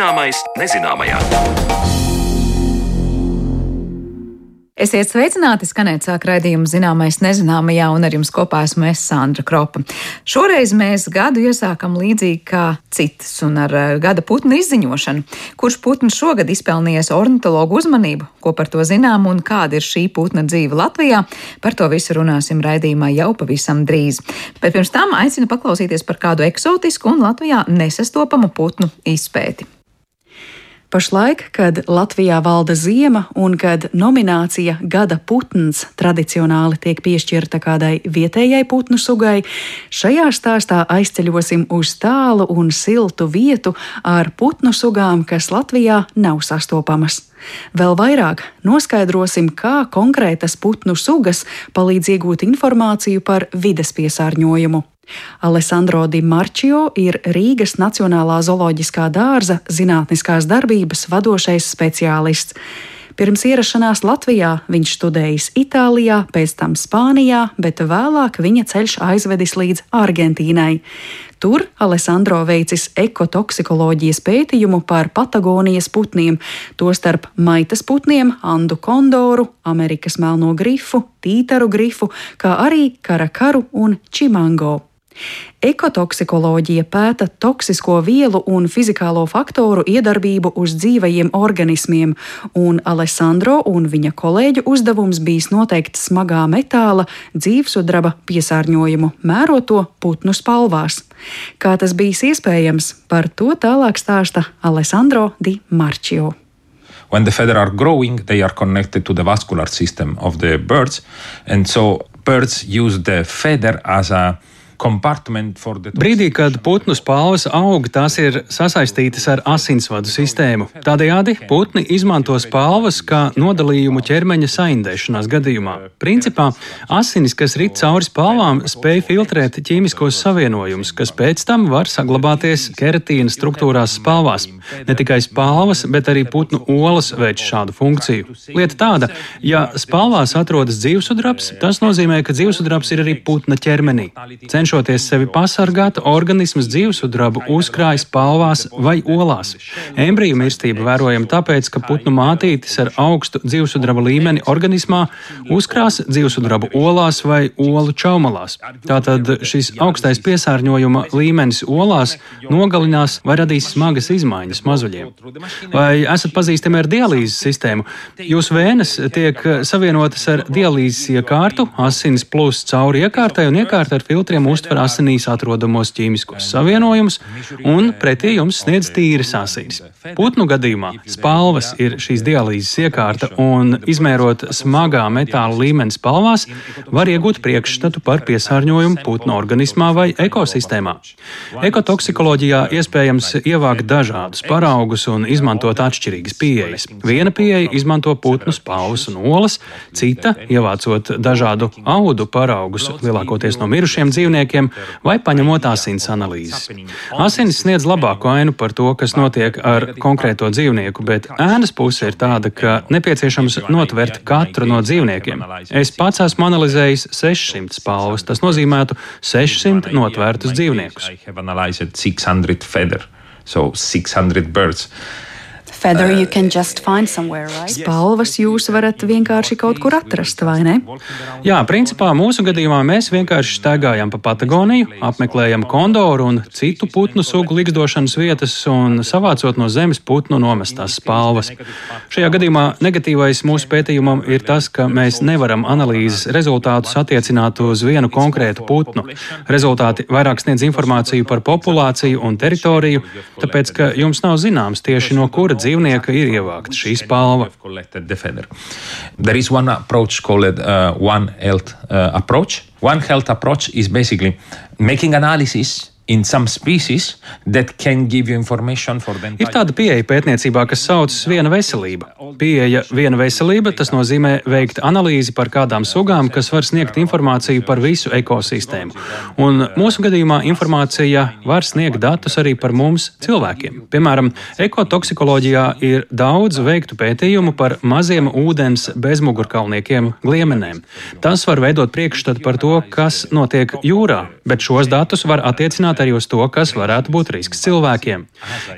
Zināmais nezināmajā. Esiet sveicināti, skanēt sāk raidījumu zināmais nezināmajā, un ar jums kopā esmu es Sandra Kropa. Šoreiz mēs gadu iesākam līdzīgi kā citas, un ar eh, gada putnu izziņošanu. Kurš putns šogad izpelnījies ornitologu uzmanību, ko par to zinām, un kāda ir šī putna dzīve Latvijā, par to visu runāsim raidījumā jau pavisam drīz. Bet pirms tam aicinu paklausīties par kādu eksotisku un Latvijā nesastopamu putnu izpēti. Pašlaik, kad Latvijā valda ziema un kad nominācija Gada putns tradicionāli tiek piešķirta kādai vietējai putnu sugai, šajā stāstā aizceļosim uz tālu un siltu vietu ar putnu sugām, kas Latvijā nav sastopamas. Vēl vairāk noskaidrosim, kā konkrētas putnu sugas palīdz iegūt informāciju par vides piesārņojumu. Alessandro Di Marčio ir Rīgas Nacionālā zooloģiskā dārza zinātniskās darbības vadošais speciālists. Pirms ierašanās Latvijā viņš studējis Itālijā, pēc tam Spānijā, bet vēlāk viņa ceļš aizvedis līdz Argentīnai. Tur Alessandro veicis ekotoksikoloģijas pētījumu par Patagonijas putniem, tostarp maitas putniem, Andu kondoru, Amerikas melno grifu, tītaru grifu, kā arī karakaru un čimango. Ekotoksikoloģija pēta toksisko vielu un fizikālo faktoru iedarbību uz dzīvajiem organismiem, un Alessandro un viņa kolēģu uzdevums bijis noteikt smagā metāla dzīvesudraba piesārņojumu, mērot to putnu spalvās. Kā tas bijis iespējams, par to tālāk stāsta Alessandro Di Marčio. When the feathers are growing, they are connected to the vascular system of the birds, and so birds use the feather as a Brīdī, kad putnu spalvas aug, tās ir sasaistītas ar asinsvadu sistēmu. Tādējādi putni izmanto spalvas kā nodalījumu ķermeņa saindēšanās gadījumā. Principā asinis, kas rit cauri spalvām, spēj filtrēt ķīmiskos savienojumus, kas pēc tam var saglabāties keratīna struktūrās spalvās. Ne tikai spalvas, bet arī putnu olas veic šādu funkciju. Lieta tāda, ja spalvās atrodas dzīvesudrabs, tas nozīmē, ka dzīvesudrabs ir arī putna ķermenī. Cenš cenšoties sevi pasargāt, organisms dzīvesudrabu uzkrāj spalvās vai olās. Embriju mirstība vērojama tāpēc, ka putnu mātītes ar augstu dzīvesudraba līmeni organismā uzkrās dzīvesudrabu olās vai olu čaumalās. Tātad šis augstais piesārņojuma līmenis olās nogalinās vai radīs smagas izmaiņas mazuļiem. Vai esat pazīstami ar dialīzes sistēmu? Jūsu vēnes tiek savienotas ar dialīzes iekārtu, asins plus cauri iekārtai un iekārta ar filtriem uz uztver asinīs atrodamos ķīmiskos savienojumus un pretī jums sniedz tīras asins. Putnu gadījumā spalvas ir šīs dialīzes iekārta, un izmērot smagā metāla līmeni spalvās, var iegūt priekšstatu par piesārņojumu putnu organismā vai ekosistēmā. Ekotoksikoloģijā iespējams ievākt dažādus paraugus un izmantot atšķirīgas pieejas. Viena pieeja izmanto putnu spalvas un olas, cita ievācot dažādu audu paraugus, lielākoties no mirušiem dzīvniekiem, vai paņemot asins analīzes. Asinis sniedz labāku ainu par to, kas notiek ar konkrēto dzīvnieku, bet ēnas puse ir tāda, ka nepieciešams notvert katru no dzīvniekiem. Es pats esmu analizējis 600 spalvas, tas nozīmētu 600 notvērtus dzīvniekus. So 600 birds. Spalvas jūs varat vienkārši kaut kur atrast, vai ne? Jā, principā mūsu gadījumā mēs vienkārši staigājam pa Patagoniju, apmeklējam kondoru un citu putnu sugu likstošanas vietas un savācot no zemes putnu nomestās spalvas. Šajā gadījumā negatīvais mūsu pētījumam ir tas, ka mēs nevaram analīzes rezultātus attiecināt uz vienu konkrētu putnu. Rezultāti vairāk sniedz informāciju par populāciju un teritoriju, tāpēc, ka jums nav zināms tieši no kura dzīvnieka There is one approach called uh, One Health uh, approach. One Health approach is basically making analysis Ir tāda pieeja pētniecībā, kas saucas viena veselība. Pieeja viena veselība tas nozīmē veikt analīzi par kādām sugām, kas var sniegt informāciju par visu ekosistēmu. Un mūsu gadījumā informācija var sniegt datus arī par mums, cilvēkiem. Piemēram, ekotoksikoloģijā ir daudz veiktu pētījumu par maziem ūdens bezmugurkalniekiem, gliemenēm. Tas var veidot priekšstatu par to, kas notiek jūrā, bet šos datus var attiecināt bet arī uz to, kas varētu būt risks cilvēkiem.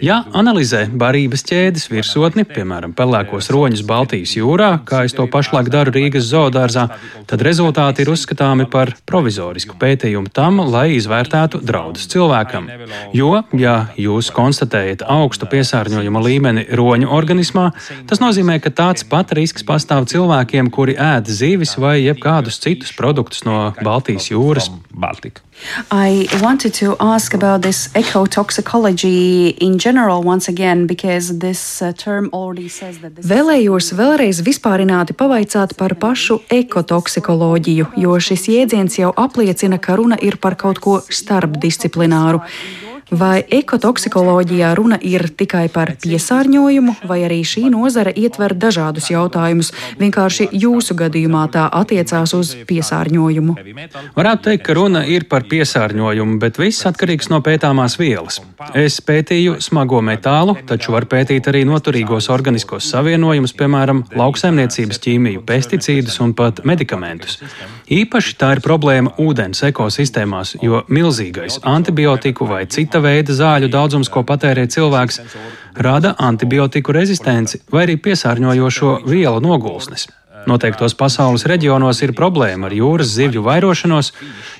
Ja analizē barības ķēdes virsotni, piemēram, pelēkos roņus Baltijas jūrā, kā es to pašlaik daru Rīgas zoodārzā, tad rezultāti ir uzskatāmi par provizorisku pētījumu tam, lai izvērtētu draudus cilvēkam. Jo, ja jūs konstatējat augstu piesārņojuma līmeni roņu organismā, tas nozīmē, ka tāds pat risks pastāv cilvēkiem, kuri ēd zivis vai jebkādus citus produktus no Baltijas jūras. Baltika. I wanted to ask about this ecotoxicology in general once again, because this uh, term already says that this Vēlējos vēlreiz vispārināti pavaicāt par pašu ekotoksikoloģiju, jo šis jēdziens jau apliecina, ka runa ir par kaut ko starpdisciplināru. Vai ekotoksikoloģijā runa ir tikai par piesārņojumu, vai arī šī nozare ietver dažādus jautājumus? Vienkārši jūsu gadījumā tā attiecās uz piesārņojumu. Varētu teikt, ka runa ir par piesārņojumu, bet viss atkarīgs no pētāmās vielas. Es pētīju smago metālu, taču var pētīt arī noturīgos organiskos savienojumus, piemēram, lauksaimniecības ķīmiju, pesticīdus un pat medikamentus. Īpaši tā ir problēma ūdens ekosistēmās, jo milzīgais antibiotiku vai cita veida zāļu daudzums, ko patērē cilvēks, rada antibiotiku rezistenci vai arī piesārņojošo vielu nogulsnes. Noteiktos pasaules reģionos ir problēma ar jūras zivju vairošanos,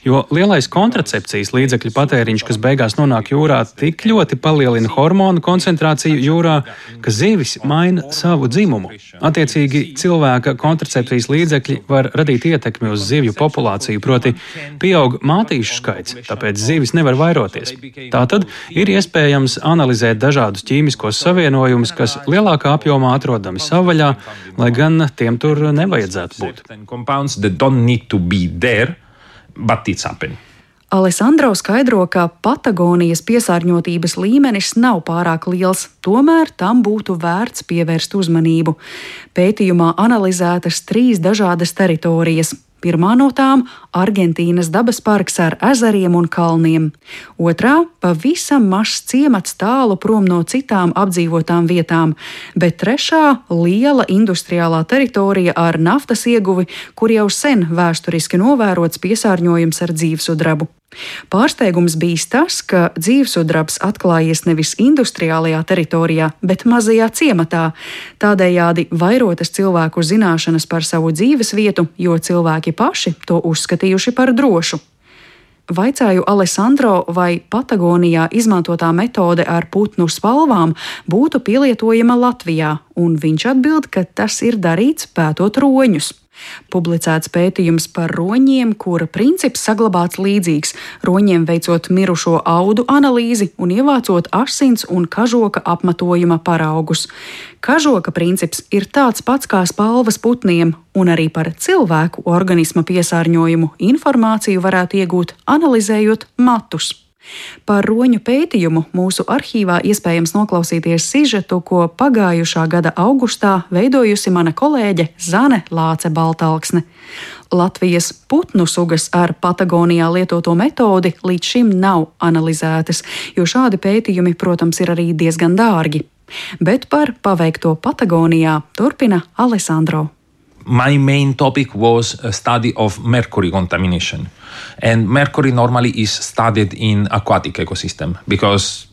jo lielais kontracepcijas līdzekļu patēriņš, kas beigās nonāk jūrā, tik ļoti palielina hormonu koncentrāciju jūrā, ka zivis maina savu dzimumu. Attiecīgi, cilvēka kontracepcijas līdzekļi var radīt ietekmi uz zivju populāciju, proti, pieaug mātīšu skaits, tāpēc zivis nevar vairoties. Tātad ir iespējams analizēt dažādus ķīmiskos savienojumus, kas lielākā apjomā atrodami savvaļā, lai gan tiem tur nevajadzētu būt. Alessandro skaidro, ka Patagonijas piesārņotības līmenis nav pārāk liels, tomēr tam būtu vērts pievērst uzmanību. Pētījumā analizētas trīs dažādas teritorijas Pirmā no tām - Argentīnas dabas parks ar ezeriem un kalniem. Otrā - pavisam mazs ciemats tālu prom no citām apdzīvotām vietām, bet trešā - liela industriālā teritorija ar naftas ieguvi, kur jau sen vēsturiski novērots piesārņojums ar dzīvesudrabu. Pārsteigums bija tas, ka dzīvesudrabs atklājies nevis industriālajā teritorijā, bet mazajā ciematā. Tādējādi vairotas cilvēku zināšanas par savu dzīves vietu, jo cilvēki paši to uzskatījuši par drošu. Vaicāju Alessandro, vai Patagonijā izmantotā metode ar putnu spalvām būtu pielietojama Latvijā, un viņš atbild, ka tas ir darīts pētot roņus. Publicēts pētījums par roņiem, kura princips saglabāts līdzīgs - roņiem veicot mirušo audu analīzi un ievācot asins un kažoka apmetojuma paraugus. Kažoka princips ir tāds pats kā spalvas putniem, un arī par cilvēku organisma piesārņojumu informāciju varētu iegūt analizējot matus. Par roņu pētījumu mūsu arhīvā iespējams noklausīties sižetu, ko pagājušā gada augustā veidojusi mana kolēģe Zane Lāce Baltāksne. Latvijas putnu sugas ar Patagonijā lietoto metodi līdz šim nav analizētas, jo šādi pētījumi, protams, ir arī diezgan dārgi. Bet par paveikto Patagonijā turpina Alessandro. My main topic was a study of mercury contamination. And mercury normally is studied in aquatic ecosystem because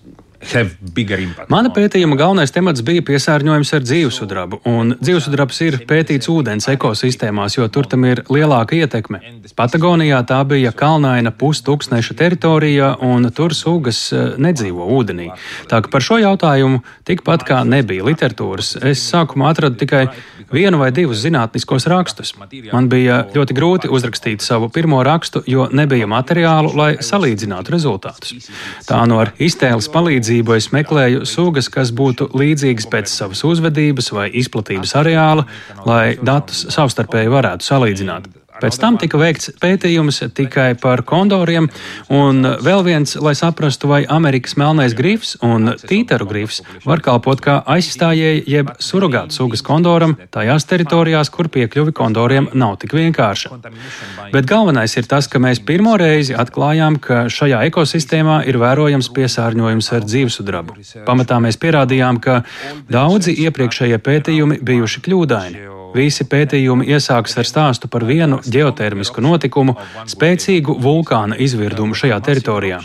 Mana pētījuma galvenais temats bija piesārņojums ar dzīvesudrabu, un dzīvesudrabs ir pētīts ūdens ekosistēmās, jo tur tam ir lielāka ietekme. Patagonijā tā bija kalnaina pustūkstneša teritorija, un tur sugas eh, nedzīvo ūdenī. Tā ka par šo jautājumu tikpat kā nebija literatūras, es sākumā atradu tikai vienu vai divus zinātniskos rakstus. Man bija ļoti grūti uzrakstīt savu pirmo rakstu, jo nebija materiālu, lai salīdzinātu rezultātus. Tā no ar iztēles palīdzību es meklēju sugas, kas būtu līdzīgas pēc savas uzvedības vai izplatības areāla, lai datus savstarpēji varētu salīdzināt. Pēc tam tika veikts pētījums tikai par kondoriem, un vēl viens, lai saprastu, vai Amerikas melnais grifs un tītaru grifs var kalpot kā aizstājēji jeb surrogātu sugas kondoram tajās teritorijās, kur piekļuvi kondoriem nav tik vienkārša. Bet galvenais ir tas, ka mēs pirmo reizi atklājām, ka šajā ekosistēmā ir vērojams piesārņojums ar dzīvesudrabu. Pamatā mēs pierādījām, ka daudzi iepriekšējie pētījumi bijuši kļūdaini. Visi pētījumi iesākas ar stāstu par vienu ģeotermisku notikumu, spēcīgu vulkāna izvirdumu šajā teritorijā.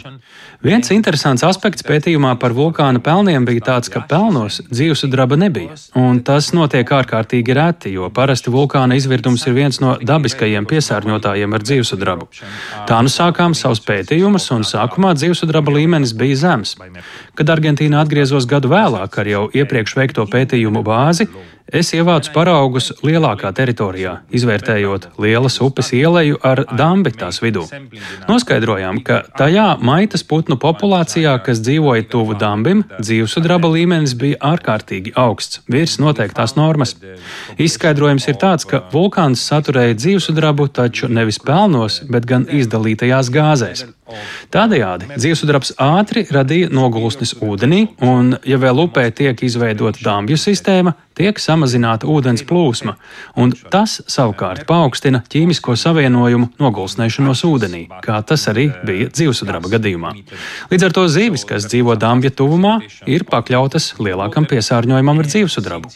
Viens interesants aspekts pētījumā par vulkāna pelniem bija tāds, ka pelnos dzīvesudraba nebija. Un tas notiek ārkārtīgi reti, jo parasti vulkāna izvirdums ir viens no dabiskajiem piesārņotājiem ar dzīvesudrabu. Tā nu sākām savus pētījumus, un sākumā dzīvesudraba līmenis bija zems. Kad Argentīna atgriezos gadu vēlāk ar jau iepriekš veikto pētījumu bāzi, Es ievācu paraugus lielākā teritorijā, izvērtējot lielas upes ieleju ar dambi tās vidū. Noskaidrojām, ka tajā maitas putnu populācijā, kas dzīvoja tuvu dambim, dzīvesudraba līmenis bija ārkārtīgi augsts, virs noteiktās normas. Izskaidrojums ir tāds, ka vulkāns saturēja dzīvesudrabu taču nevis pelnos, bet gan izdalītajās gāzēs. Tādējādi dzīvesudrabs ātri radīja nogulsnes ūdenī, un, ja vēl upē tiek izveidota dambju sistēma, tiek samazināta ūdens plūsma, un tas savukārt paaugstina ķīmisko savienojumu nogulsnēšanos ūdenī, kā tas arī bija dzīvesudraba gadījumā. Līdz ar to zīvis, kas dzīvo dambja tuvumā, ir pakļautas lielākam piesārņojumam ar dzīvesudrabu.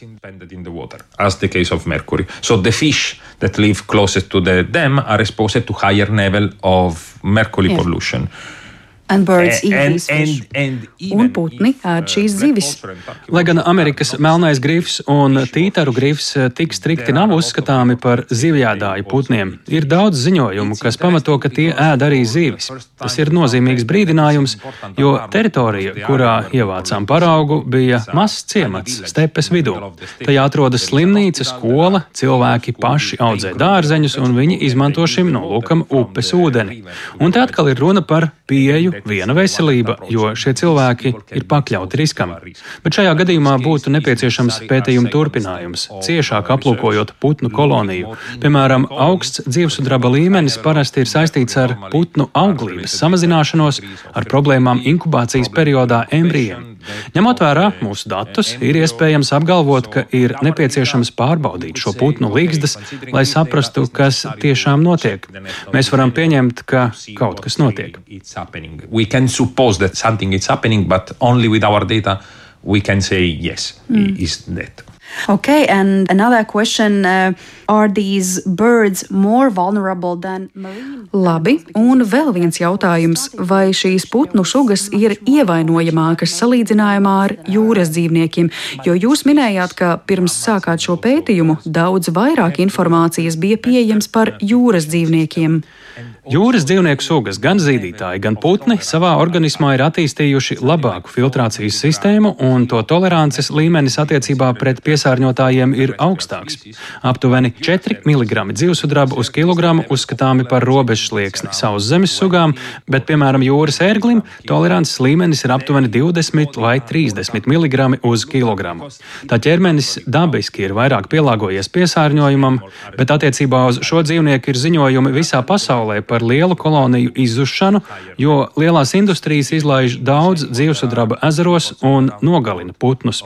So the fish that live closest to the dam are exposed to higher level of mercury yeah. Pollution. And birds eat and. And, and un putni ēd šīs zivis. Lai gan Amerikas melnais grifs un tītaru grifs tik strikti nav uzskatāmi par zivjādāju putniem, ir daudz ziņojumu, kas pamato, ka tie ēd arī zivis. Tas ir nozīmīgs brīdinājums, jo teritorija, kurā ievācām paraugu, bija mazs ciemats stepes vidū. Tajā atrodas slimnīca, skola, cilvēki paši audzē dārzeņus un viņi izmanto šim nolūkam upes ūdeni. Un te atkal ir runa par pieeju viena veselība, jo šie cilvēki ir pakļauti riskam. Bet šajā gadījumā būtu nepieciešams pētījuma turpinājums, ciešāk aplūkojot putnu koloniju. Piemēram, augsts dzīvesudraba līmenis parasti ir saistīts ar putnu auglības samazināšanos, ar problēmām inkubācijas periodā embrijiem. Ņemot vērā mūsu datus, ir iespējams apgalvot, ka ir nepieciešams pārbaudīt šo putnu līgzdas, lai saprastu, kas tiešām notiek. Mēs varam pieņemt, ka kaut kas notiek. We can say yes, mm. is that. Okay, and another question uh, Are these birds more vulnerable than marine? Labi, un vēl viens jautājums. Vai šīs putnu sugas ir ievainojamākas salīdzinājumā ar jūras dzīvniekiem? Jo jūs minējāt, ka pirms sākāt šo pētījumu daudz vairāk informācijas bija pieejams par jūras dzīvniekiem. Jūras dzīvnieku sugas, gan zīdītāji, gan putni savā organismā ir attīstījuši labāku filtrācijas sistēmu, un to tolerances līmenis attiecībā pret piesārņotājiem ir augstāks. Aptuveni 4 mg dzīvesudraba uz kilogramu uzskatāmi par robežu slieksni sauszemes sugām, bet, piemēram, jūras ērglim tolerances līmenis ir aptuveni 20 vai 30 mg uz kilogramu. Tā ķermenis dabiski ir vairāk pielāgojies piesārņojumam, bet attiecībā uz šo dzīvnieku ir ziņojumi visā pasaulē par lielu koloniju izzušanu, jo lielās industrijas izlaiž daudz dzīvesudraba ezeros un nogalina putnus.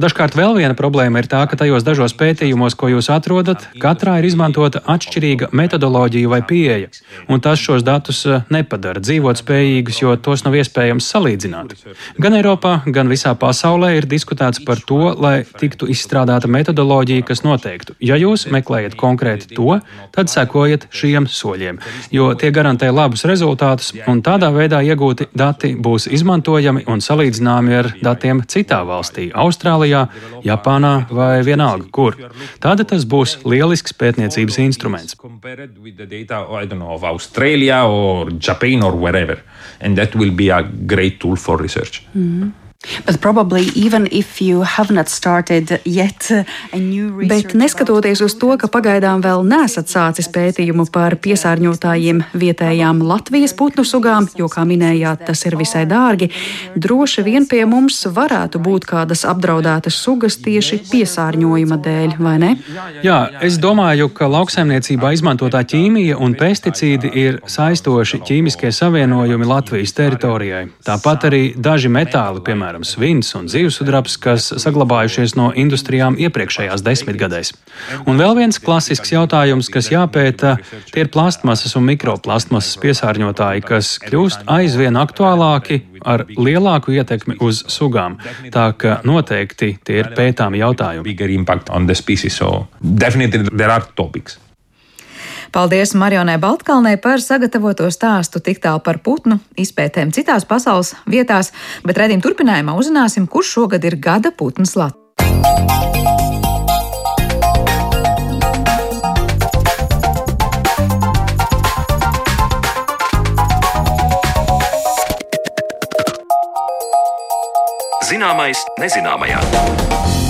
Dažkārt vēl viena problēma ir tā, ka tajos dažos pētījumos, ko jūs atrodat, katrā ir izmantota atšķirīga metodoloģija vai pieeja, un tas šos datus eh, nepadara dzīvotspējīgus, jo tos nav iespējams salīdzināt. Gan Eiropā, gan visā pasaulē ir diskutēts par to, lai tiktu izstrādāta metodoloģija, kas noteiktu, ja jūs meklējat konkrēti to, tad sekojiet šiem soļiem, jo tie garantē labus rezultātus, un tādā veidā iegūti dati būs izmantojami un salīdzināmi ar datiem citā valstī - Austrālijā, Japānā vai vienalga kur. Tāda tas būs lielisks pētniecības instruments. Australia or Japan or wherever, and that will be a great tool for research. Mm -hmm. Yet, Bet neskatoties uz to, ka pagaidām vēl nesat sācis pētījumu par piesārņotājiem vietējām Latvijas putnu sugām, jo, kā minējāt, tas ir visai dārgi, droši vien pie mums varētu būt kādas apdraudētas sugas tieši piesārņojuma dēļ, vai ne? Jā, es domāju, ka lauksaimniecībā izmantotā ķīmija un pesticīdi ir saistoši ķīmiskie savienojumi Latvijas teritorijai. Tāpat arī daži metāli, piemēram, piemēram, svins un zivsudrabs, kas saglabājušies no industrijām iepriekšējās desmitgadēs. Un vēl viens klasisks jautājums, kas jāpēta, tie ir plastmasas un mikroplastmasas piesārņotāji, kas kļūst aizvien aktuālāki ar lielāku ietekmi uz sugām. Tā ka noteikti tie ir pētāmi jautājumi. Paldies Marionai Baltkalnei par sagatavoto stāstu tik tālu par putnu izpētēm citās pasaules vietās, bet redzījuma turpinājumā uzzināsim, kurš šogad ir gada putns Latvijā. Zināmais nezināmajā.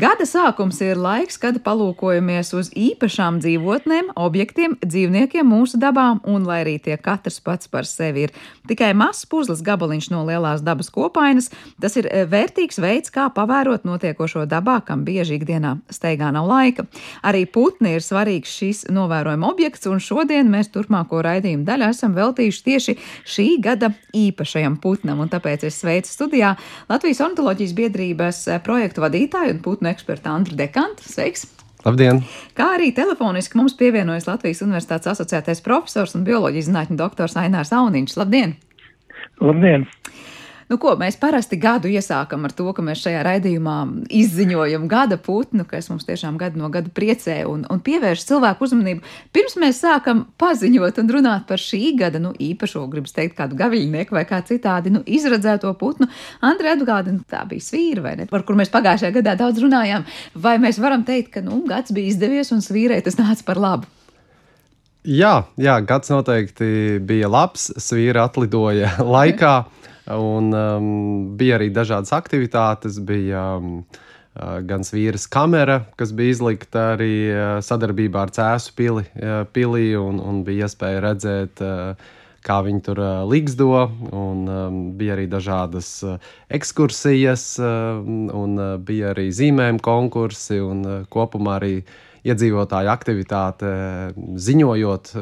Gada sākums ir laiks, kad palūkojamies uz īpašām dzīvotnēm, objektiem, dzīvniekiem mūsu dabā, un lai arī tie katrs pats par sevi ir. Tikai mazs puzles gabaliņš no lielās dabas kopainas, tas ir eh, vērtīgs veids, kā pavērot notiekošo dabā, kam bieži ikdienā steigā nav laika. Arī putni ir svarīgs šīs novērojuma objekts, un šodien mēs turpmāko raidījumu daļu esam veltījuši tieši šī gada īpašajam putnam, un tāpēc es sveicu studijā Latvijas ornitoloģijas biedrības eh, projektu vadītāju un putnu eksperta Andra Dekanta. Sveiks! Labdien! Kā arī telefoniski mums pievienojas Latvijas Universitātes asociētais profesors un bioloģijas zinātņu doktors Ainārs Auniņš. Labdien! Labdien! Nu, ko, mēs parasti gadu iesākam ar to, ka mēs šajā raidījumā izziņojam gada putnu, kas mums tiešām gadu no gada priecē un, un pievērš cilvēku uzmanību. Pirms mēs sākam paziņot un runāt par šī gada nu, īpašo, gribas teikt, kādu gaviļnieku vai kā citādi nu, izredzēto putnu, Andrei atgādina, tā bija svīra, vai ne, par kur mēs pagājušajā gadā daudz runājām. Vai mēs varam teikt, ka nu, gads bija izdevies un svīrē tas nāca par labu? Jā, jā, gads noteikti bija labs. Svīra atlidoja laikā. Un, um, bija arī dažādas aktivitātes. Bija, um, uh, Gan vīras kamera, kas bija izlikta arī uh, sadarbībā ar Cēzu pili, uh, pilī, un, un bija iespēja redzēt, kā viņi tur līgzdo. Un, um, bija arī dažādas ekskursijas, un bija arī zīmējuma konkursi, un kopumā arī iedzīvotāju aktivitāte, ziņojot,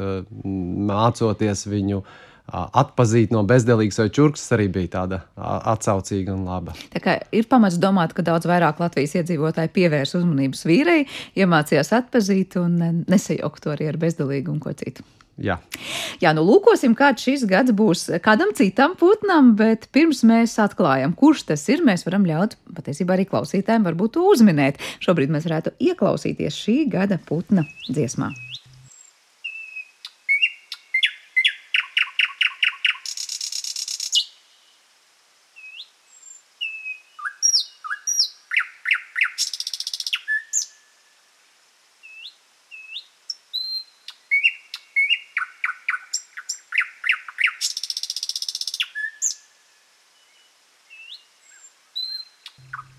mācoties viņu atpazīt no bezdelīgas vai čurkas, arī bija tāda atsaucīga un laba. Tā kā ir pamats domāt, ka daudz vairāk Latvijas iedzīvotāji pievērs uzmanības vīrei, iemācījās atpazīt un nesajaukt to arī ar bezdelīgu un ko citu. Jā. Jā, nu lūkosim, kāds šis gads būs kādam citam putnam, bet pirms mēs atklājam, kurš tas ir, mēs varam ļaut patiesībā arī klausītājiem varbūt uzminēt. Šobrīd mēs varētu ieklausīties šī gada putna dziesmā.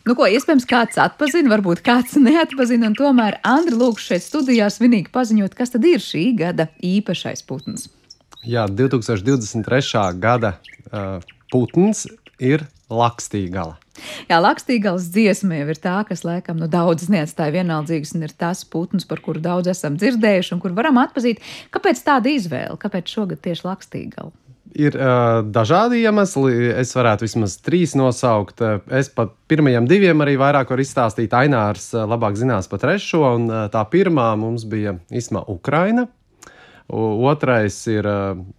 Nu, ko iespējams kāds atpazina, varbūt kāds neatpazina, un tomēr Andri lūgšu šeit studijā svinīgi paziņot, kas tad ir šī gada īpašais putns. Jā, 2023. gada uh, putns ir lakstīgala. Jā, lakstīgals dziesma jau ir tā, kas laikam nu, daudzas neatstāja vienaldzīgas, un ir tas putns, par kuru daudz esam dzirdējuši un kur varam atpazīt. Kāpēc tāda izvēle? Kāpēc šogad tieši lakstīgala? Ir uh, dažādi iemesli. Es varētu vismaz trīs nosaukt. Es pat pirmajiem diviem arī vairāk varu izstāstīt. Ainārs labāk zinās par trešo. Un, uh, tā pirmā mums bija Isma Ukraina. Otrais ir,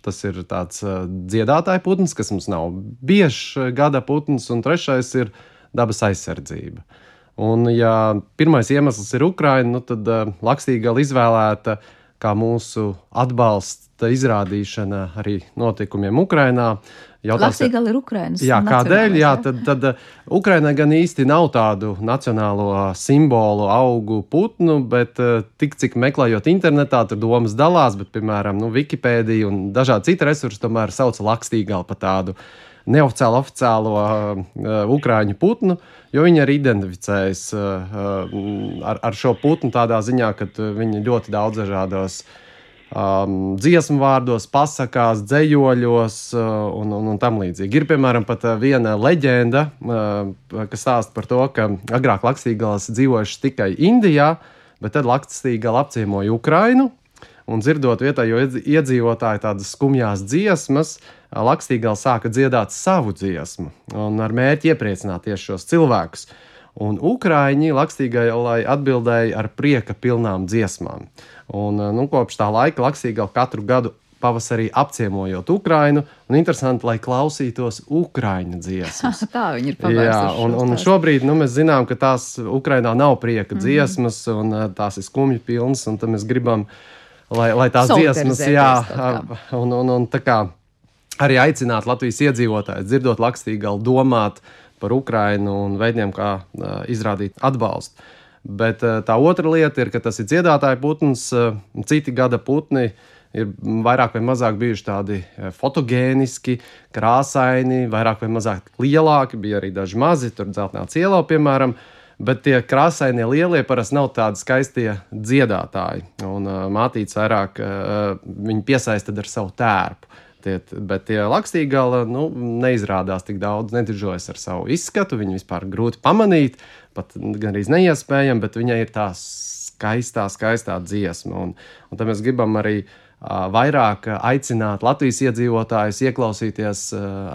tas ir tāds dziedātāja putns, kas mums nav biežs gada putns, un trešais ir dabas aizsardzība. Un, ja pirmais iemesls ir Ukraina, nu, tad uh, Lakstīga izvēlēta kā mūsu atbalsts izrādīšana arī notikumiem Ukrajinā. Latvija ir Ukraiņas. Jā, kādēļ? Jā, tad, tad uh, Ukraiņai gan īsti nav tādu nacionālo simbolu, augu, putnu, bet uh, tik cik meklējot internetā, tur domas dalās, bet, piemēram, nu, Wikipēdija un dažādi citi resursi tomēr sauc lakstīgālu par tādu neoficiālu, oficiālo uh, ukrāņu putnu, jo viņi arī identificējas uh, ar, ar šo putnu tādā ziņā, ka viņi ļoti daudz dažādos um, dziesmu vārdos, pasakās, dzējoļos uh, un, un, un tam līdzīgi. Ir piemēram pat viena leģenda, uh, kas stāsta par to, ka agrāk Lakstīgals dzīvojuši tikai Indijā, bet tad Lakstīgala apciemoja Ukrainu. Un dzirdot vietējo iedzīvotāju tādas skumjās dziesmas, Lakstīgals sāka dziedāt savu dziesmu un ar mērķi iepriecināt tieši šos cilvēkus. Un Ukrāņi Lakstīgai atbildēja ar prieka pilnām dziesmām. Un, nu, kopš tā laika Lakstīgai katru gadu pavasarī apciemojot Ukrainu. Un interesanti, lai klausītos Ukrāņu dziesmas. Tā viņi ir pavērsuši. Jā, un, un šobrīd nu, mēs zinām, ka tās Ukrainā nav prieka mm -hmm. dziesmas, un tās ir skumju pilnas, un mēs gribam, lai, lai tās dziesmas, jā, un, un, un tā kā arī aicināt Latvijas iedzīvotājus, dzirdot Lakstīgalu, domāt par Ukrainu un veidiem, kā uh, izrādīt atbalstu. Bet uh, tā otra lieta ir, ka tas ir dziedātāja putns, uh, citi gada putni. Uh, ir vairāk vai mazāk bijuši tādi fotogēniski, krāsaini, vairāk vai mazāk lielāki. Bija arī daži mazi, tur dzeltenā cielā, piemēram. Bet tie krāsainie lielie parasti nav tādi skaistie dziedātāji. Un uh, mātīts vairāk uh, viņi piesaista ar savu tērpu. Tie, bet tie lakstīgala nu, neizrādās tik daudz, nediržojas ar savu izskatu. Viņu vispār grūti pamanīt, pat gandrīz neiespējami, bet viņai ir tā skaistā, skaistā dziesma. Un, un tad mēs gribam arī uh, vairāk aicināt Latvijas iedzīvotājus ieklausīties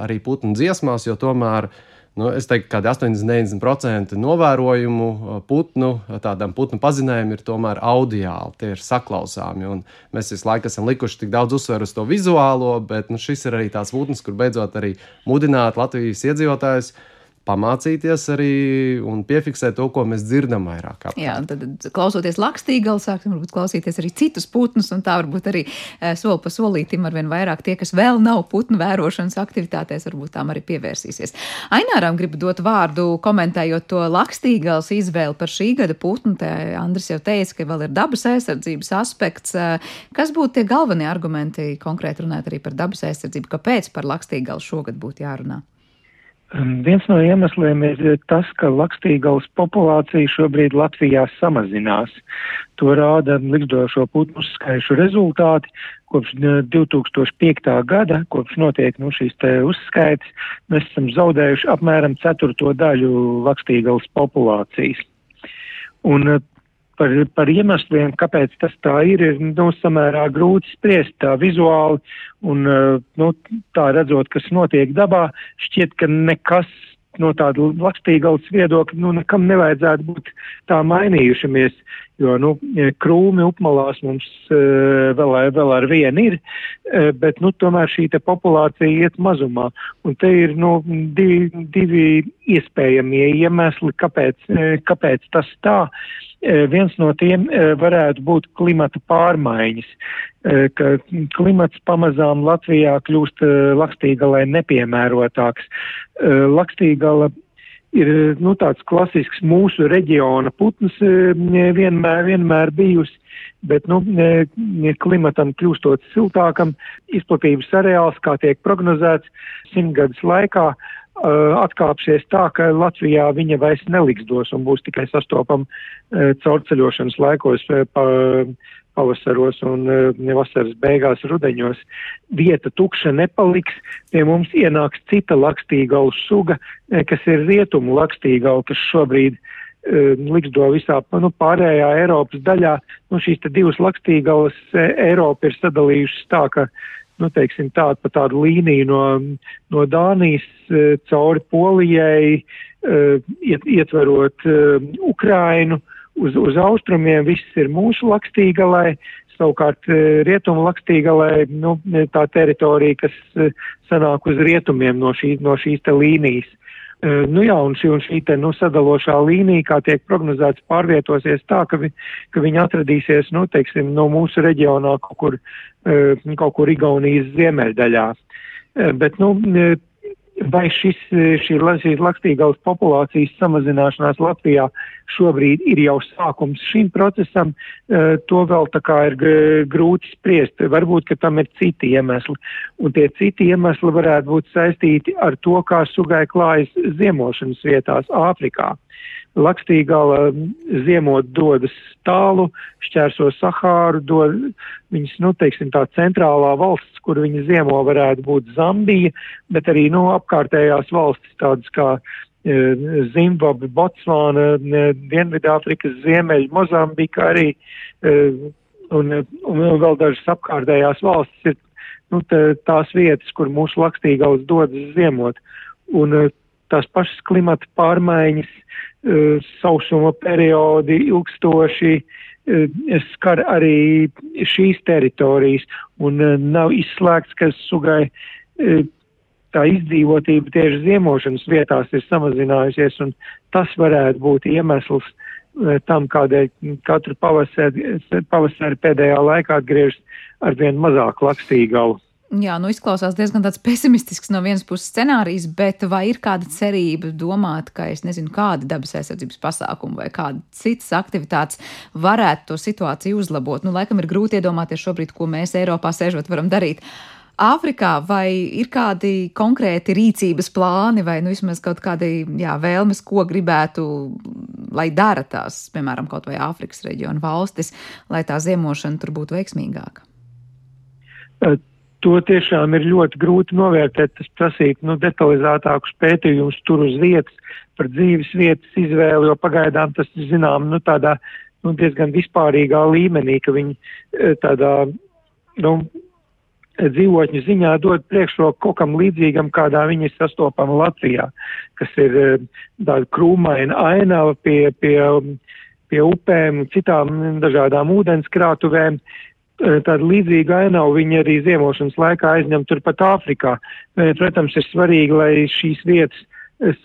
arī putnu dziesmās, jo tomēr nu, es teiktu, ka 80-90% novērojumu putnu, tādām putnu pazinējumiem ir tomēr audiāli, tie ir saklausāmi. Mēs visu laiku esam likuši tik daudz uzsveru uz to vizuālo, bet nu, šis ir arī tās putns, kur beidzot arī mudināt Latvijas iedzīvotājus pamācīties arī un piefiksēt to, ko mēs dzirdam vairāk. Apkārt. Jā, tad, klausoties lakstīgalu, sāksim varbūt klausīties arī citus putnus, un tā varbūt arī e, soli pa solītim ar vien vairāk tie, kas vēl nav putnu vērošanas aktivitātēs, varbūt tām arī pievērsīsies. Aināram gribu dot vārdu, komentējot to lakstīgals izvēli par šī gada putnu. Te Andris jau teica, ka vēl ir dabas aizsardzības aspekts. Kas būtu tie galvenie argumenti konkrēti runāt arī par dabas aizsardzību? Kāpēc par lakstīgalu šogad būtu jārunā? Viens no iemesliem ir tas, ka lakstīgals populācija šobrīd Latvijā samazinās. To rāda likstošo putnu uzskaišu rezultāti. Kopš 2005. gada, kopš notiek nu, šīs uzskaitas, mēs esam zaudējuši apmēram ceturto daļu lakstīgals populācijas. Un par, par iemesliem, kāpēc tas tā ir, ir nu, samērā grūti spriest tā vizuāli un eh, nu, tā redzot, kas notiek dabā, šķiet, ka nekas no tāda lakstīgals viedokļa, nu, nekam nevajadzētu būt tā mainījušamies, jo, nu, krūmi upmalās mums uh, vēl, vēl ar vienu ir, uh, bet, nu, tomēr šī populācija iet mazumā. Un te ir, nu, divi, divi iespējamie iemesli, kāpēc, kāpēc tas tā. Eh, viens no tiem eh, varētu būt klimata pārmaiņas, eh, ka klimats pamazām Latvijā kļūst lakstīgalai nepiemērotāks. Lakstīgala ir nu, tāds klasisks mūsu reģiona putns vienmēr, vienmēr bijusi, bet nu, klimatam kļūstot siltākam, izplatības areāls, kā tiek prognozēts, simtgadus laikā atkāpsies tā, ka Latvijā viņa vairs neliksdos un būs tikai sastopama uh, caurceļošanas laikos uh, pa, pavasaros un vasaras beigās rudeņos. Vieta tukša nepaliks, pie mums ienāks cita lakstīgala suga, kas ir rietumu lakstīgala, kas šobrīd liksdo visā nu, pārējā Eiropas daļā. Nu, šīs divas lakstīgalas Eiropa ir sadalījušas tā, ka nu, teiksim, tādu, pa tādu līniju no, no Dānijas e, cauri Polijai, e, iet, ietverot e, Ukrainu uz, uz austrumiem, viss ir mūsu lakstīgalai, savukārt rietumu lakstīgalai, nu, tā teritorija, kas sanāk uz rietumiem no, šī, no šīs līnijas. Nu jā, un šī, un šī te, nu, sadalošā līnija, kā tiek prognozēts, pārvietosies tā, ka, vi, ka viņi atradīsies, nu, teiksim, no mūsu reģionā kaut kur, kaut kur Igaunijas ziemeļdaļā. Bet, nu, vai šis, šī, šīs lakstīgās populācijas samazināšanās Latvijā šobrīd ir jau sākums šim procesam, e, to vēl tā kā ir grūti spriest. Varbūt, ka tam ir citi iemesli, un tie citi iemesli varētu būt saistīti ar to, kā sugai klājas ziemošanas vietās Āfrikā. Lakstīgala ziemot dodas tālu, šķērso Sahāru, dod, viņas, nu, teiksim, tā centrālā valsts, kur viņa ziemo varētu būt Zambija, bet arī, nu, apkārtējās valstis tādas kā e, Zimbabve, Botsvāna, e, Dienvidāfrikas ziemeļa, Mozambika arī un, un vēl dažas apkārtējās valstis ir nu, tās vietas, kur mūsu lakstīgals dodas ziemot. Un tās pašas klimata pārmaiņas, sausuma periodi, ilgstoši skar arī šīs teritorijas, un nav izslēgts, ka sugai tā izdzīvotība tieši ziemošanas vietās ir samazinājusies, un tas varētu būt iemesls eh, tam, kādēļ katru pavasari, pavasari pēdējā laikā atgriežas ar vien mazāk lakstīgalu. Jā, nu izklausās diezgan tāds pesimistisks no vienas puses scenārijs, bet vai ir kāda cerība domāt, ka es nezinu, kāda dabas aizsardzības pasākuma vai kāda citas aktivitātes varētu to situāciju uzlabot? Nu, laikam ir grūti iedomāties šobrīd, ko mēs Eiropā sēžot varam darīt. Āfrikā vai ir kādi konkrēti rīcības plāni vai nu, vismaz kaut kādi jā, vēlmes, ko gribētu, lai dara tās, piemēram, kaut vai Āfrikas reģiona valstis, lai tā ziemošana tur būtu veiksmīgāka? To tiešām ir ļoti grūti novērtēt. Tas prasītu nu, detalizētākus pētījumus tur uz vietas par dzīves vietas izvēli, jo pagaidām tas ir zinām nu, tādā nu, diezgan vispārīgā līmenī, ka viņi tādā nu, dzīvotņu ziņā dod priekšroku kaut kam līdzīgam, kādā viņi ir sastopama Latvijā, kas ir eh, tāda krūmaina ainava pie, pie, pie upēm, citām dažādām ūdenskrātuvēm. Eh, tāda līdzīga ainava viņi arī ziemošanas laikā aizņem turpat Āfrikā. Eh, protams, ir svarīgi, lai šīs vietas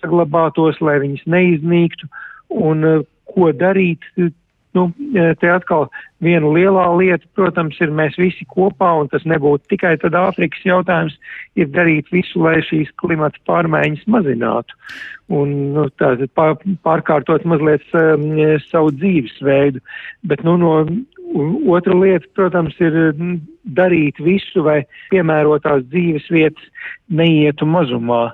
saglabātos, lai viņas neiznīktu. Un ko darīt, Nu, te atkal viena lielā lieta, protams, ir mēs visi kopā, un tas nebūtu tikai tad Āfrikas jautājums, ir darīt visu, lai šīs klimata pārmaiņas mazinātu un nu, pār, pārkārtot mazliet um, savu dzīvesveidu. Bet, nu, no otra lieta, protams, ir darīt visu, vai piemērotās dzīves vietas neietu mazumā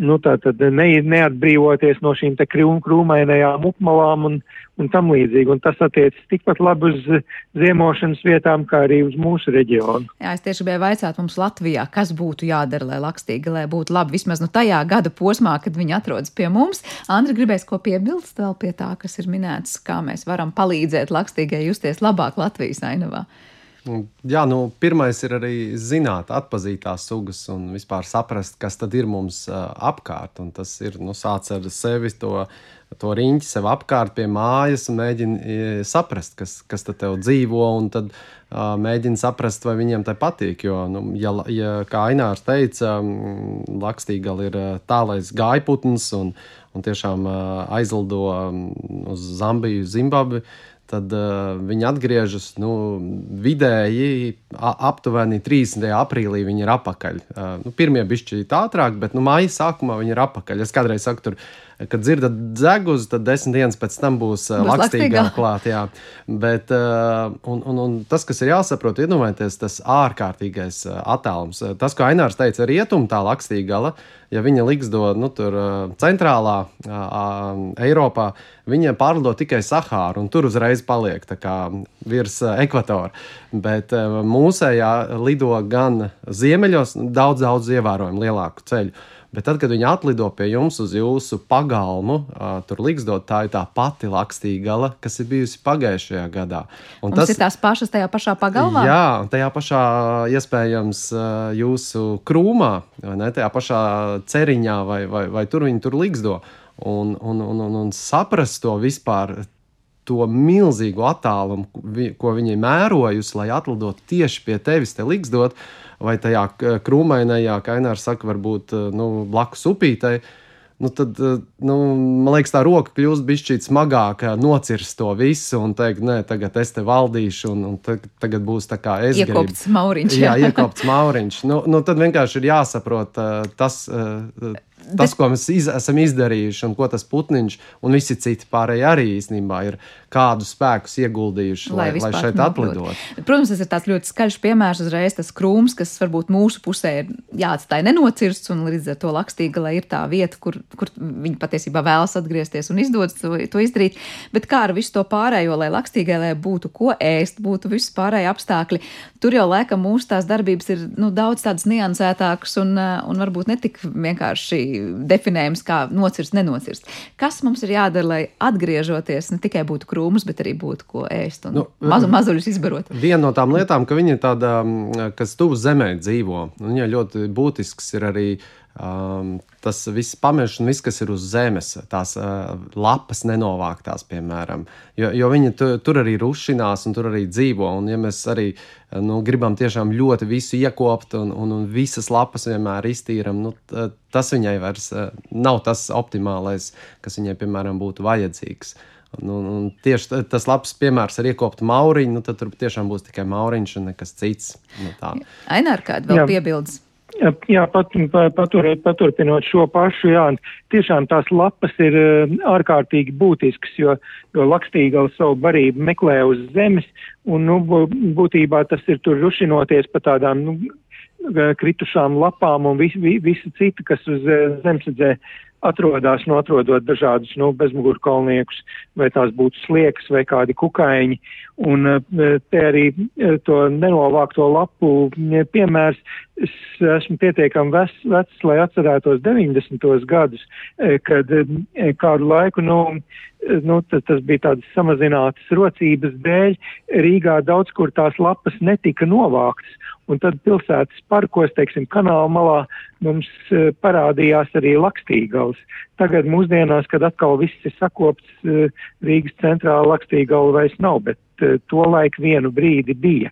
nu, tātad ne, neatbrīvoties no šīm te krūm, krūmainajām upmalām un, un tam līdzīgi. Un tas attiec tikpat labi uz ziemošanas vietām, kā arī uz mūsu reģionu. Jā, es tieši gribēju vaicāt mums Latvijā, kas būtu jādara, lai lakstīgi, lai būtu labi vismaz nu, tajā gada posmā, kad viņi atrodas pie mums. Andri gribēs ko piebilst vēl pie tā, kas ir minēts, kā mēs varam palīdzēt lakstīgai justies labāk Latvijas ainavā. Jā, nu, pirmais ir arī zināt, atpazīt tās sugas un vispār saprast, kas tad ir mums uh, apkārt. Un tas ir nu, sāc ar sevi to, to riņķi sev apkārt pie mājas un mēģini saprast, kas, kas te tev dzīvo. Un tad uh, mēģini saprast, vai viņiem tai patīk. Jo, nu, ja, ja, kā Ainārs teica, um, Lakstīgal ir tālais gājputns un, un tiešām uh, aizlido um, uz Zambiju, Zimbabvi. Uh, tad uh, viņi atgriežas nu, vidēji aptuveni 30. aprīlī. Viņi ir apakaļ. Uh, nu, pirmie bišķi ātrāk, bet nu, māja sākumā viņi ir apakaļ. Es kādreiz saku, tur kad dzirdat dzegus, tad desmit dienas pēc tam būs, būs lakstīgā klāt. Jā. Bet, un, un, un tas, kas ir jāsaprot, iedomājieties, tas ārkārtīgais attēlums. Tas, ko Ainārs teica, ir rietum tā lakstīgala. Ja viņa liksdo nu, tur, centrālā Eiropā, viņa pārlido tikai Sahāru un tur uzreiz paliek virs ekvatora. Bet mūsējā lido gan ziemeļos, daudz, daudz ievērojumu lielāku ceļu. Bet tad, kad viņi atlido pie jums uz jūsu pagalmu, uh, tur liksdot, tā ir tā pati lakstīgala, kas ir bijusi pagājušajā gadā. Un, un tas ir tās pašas tajā pašā pagalmā? Jā, un tajā pašā iespējams uh, jūsu krūmā, vai ne, tajā pašā ceriņā, vai, vai, vai tur viņi tur liksdo. Un, un, un, un, un saprast to vispār, to milzīgo attālumu, ko viņi mērojusi, lai atlidotu tieši pie tevis, te liksdot, vai tajā krūmainajā, kā Ainārs saka, varbūt nu, blakus upītei. Nu, tad, nu, man liekas, tā roka kļūst bišķīt smagāka, nocirst to visu un teikt, nē, tagad es te valdīšu, un, un tagad būs tā kā es. Iekopts gribu. mauriņš. Jā, iekopts mauriņš. Nu, nu, tad vienkārši ir jāsaprot tas tas, Bet... ko mēs iz, esam izdarījuši, un ko tas putniņš un visi citi pārējie arī īstenībā ir kādus spēkus ieguldījuši, lai, lai, lai šeit atlidotu. Protams, tas ir tāds ļoti skaļš piemērs uzreiz, tas krūms, kas varbūt mūsu pusē ir jāatstāj nenocirsts, un līdz ar to lakstīga, lai ir tā vieta, kur, kur viņi patiesībā vēlas atgriezties un izdodas to, to izdarīt. Bet kā ar visu to pārējo, lai lakstīgai, lai būtu ko ēst, būtu viss pārējie apstākļi, tur jau laikam mūsu tās darbības ir nu, daudz tādas niansētākas un, un varbūt netik vienkārši definējums kā nocirst, nenocirst. Kas mums ir jādara, lai atgriežoties ne tikai būtu krūmus, bet arī būtu ko ēst un nu, mazu, mazuļus izbarot? Viena no tām lietām, ka viņi ir tāda, kas tuvu zemē dzīvo, un viņa ļoti būtisks ir arī uh, Um, tas viss pamežs un viss, kas ir uz zemes, tās uh, lapas nenovāktās, piemēram. Jo, jo viņi tu, tur arī rušinās un tur arī dzīvo. Un, ja mēs arī nu, gribam tiešām ļoti visu iekopt un, un, un visas lapas vienmēr iztīram, nu, tas viņai vairs uh, nav tas optimālais, kas viņai, piemēram, būtu vajadzīgs. Un, un, un tieši tas labs piemērs ar iekoptu mauriņu, nu, tad tur tiešām būs tikai mauriņš un nekas cits. Nu, Ainār, kāda vēl piebildes? Jā, pat, patur, paturpinot šo pašu, jā, tiešām tās lapas ir eh, ārkārtīgi būtiskas, jo, jo lakstīgala savu barību meklē uz zemes, un, nu, būtībā tas ir tur rušinoties pa tādām, nu, kritušām lapām un visu, visu citu, kas uz eh, zemesedzē atrodas, nu, atrodot dažādus nu, bezmugurkolniekus, vai tās būtu sliekas vai kādi kukaiņi. Un eh, te arī eh, to nenovākto lapu piemērs, es esmu pietiekami vecs, vecs, lai atcerētos 90. gadus, eh, kad kādu laiku, nu, nu, tas, tas bija tādas samazinātas rocības dēļ, Rīgā daudz kur tās lapas netika novāktas. Un tad pilsētas parkos, teiksim, kanāla malā mums parādījās arī lakstīgals. Tagad mūsdienās, kad atkal viss ir sakopts, uh, Rīgas centrā lakstīgala vairs nav, bet uh, to laiku vienu brīdi bija.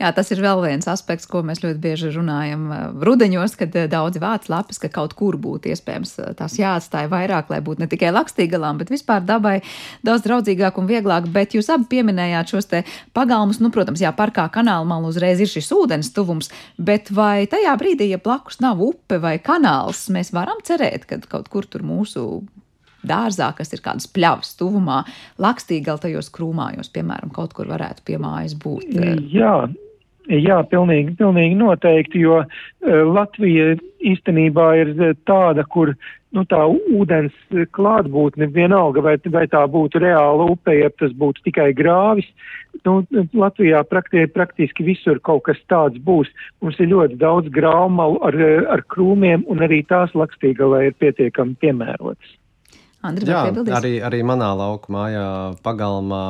Jā, tas ir vēl viens aspekts, ko mēs ļoti bieži runājam eh, rudeņos, kad eh, daudzi vāc lapas, ka kaut kur būtu iespējams eh, tās jāatstāja vairāk, lai būtu ne tikai lakstīgalām, bet vispār dabai daudz draudzīgāk un vieglāk. Bet jūs abi pieminējāt šos te pagalmus, nu, protams, jā, parkā kanāla malā uzreiz ir šis ūdens tuvums, bet vai tajā brīdī, ja blakus nav upe vai kanāls, mēs varam cerēt, ka kaut kur tur mūsu dārzā, kas ir kādas pļavas tuvumā, lakstīgal tajos krūmājos, piemēram, kaut kur varētu pie mājas būt. Jā, jā pilnīgi, pilnīgi noteikti, jo uh, Latvija īstenībā ir tāda, kur nu, tā ūdens klātbūtne vienalga, vai, vai tā būtu reāla upe, ja tas būtu tikai grāvis. Nu, Latvijā praktiski, praktiski visur kaut kas tāds būs. Mums ir ļoti daudz graumalu ar, ar krūmiem, un arī tās lakstīgalē ir pietiekami piemērotas. Andri, Jā, arī, arī manā lauku mājā pagalmā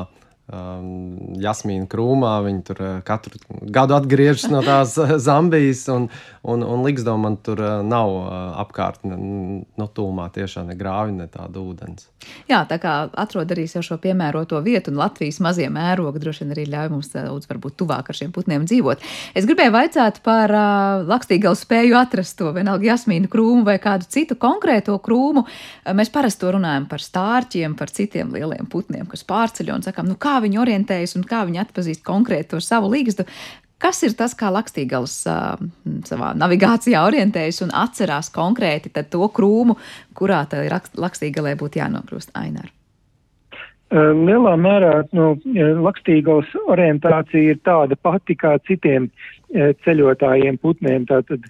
um, Jasmīna krūmā. Viņi tur uh, katru gadu atgriežas no tās uh, Zambijas, un, un, un Ligsdom man tur uh, nav apkārt no nu, tūmā tiešām ne grāvi, ne tāda ūdens. Jā, tā kā atrod arī sev šo piemēroto vietu, un Latvijas mazie mērogi droši vien arī ļauj mums daudz varbūt tuvāk ar šiem putniem dzīvot. Es gribēju vaicāt par uh, lakstīgalu spēju atrast to vienalga jasmīnu krūmu vai kādu citu konkrēto krūmu. Mēs parasti runājam par stārķiem, par citiem lieliem putniem, kas pārceļo un sakām, nu kā viņi orientējas un kā viņi atpazīst konkrēti to savu līgstu. Kas ir tas, kā Lakstīgals uh, savā navigācijā orientējas un atcerās konkrēti to krūmu, kurā tā Lakstīgalē būtu jānokļūst Aināra? Lielā mērā nu, Lakstīgals orientācija ir tāda pati kā citiem ceļotājiem putniem. Tātad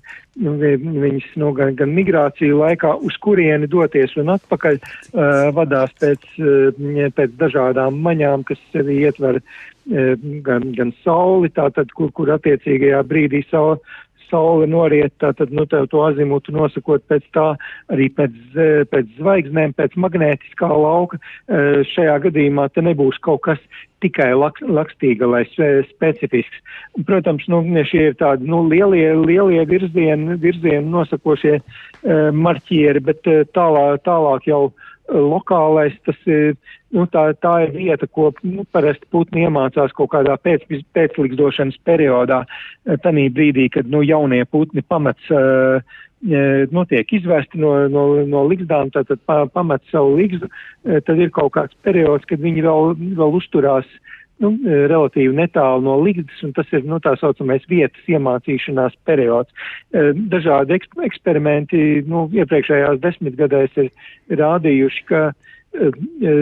nu, viņas nu, gan, gan migrāciju laikā, uz kurieni doties un atpakaļ, uh, vadās pēc, uh, pēc dažādām maņām, kas sevi ietver uh, gan, gan sauli, tātad, kur, kur attiecīgajā brīdī saule saule noriet, tātad, nu, tev to azimutu nosakot pēc tā, arī pēc, pēc zvaigznēm, pēc magnētiskā lauka. Šajā gadījumā te nebūs kaut kas tikai laks, lakstīga, lai specifisks. Protams, nu, šie ir tādi, nu, lielie, lielie virzieni, virzieni nosakošie uh, marķieri, bet uh, tālāk, tālāk jau lokālais, tas ir, nu, tā, tā ir vieta, ko nu, parasti putni iemācās kaut kādā pēc, pēclikdošanas periodā, tanī brīdī, kad, nu, jaunie putni pamats, uh, nu, tiek izvesti no, no, no ligzdām, tātad pamet savu ligzdu, tad ir kaut kāds periods, kad viņi vēl, vēl uzturās uh, nu, relatīvi netālu no ligzdas, un tas ir nu, tā saucamais vietas iemācīšanās periods. E, dažādi eksperimenti nu, iepriekšējās desmitgadēs ir rādījuši, ka e, e,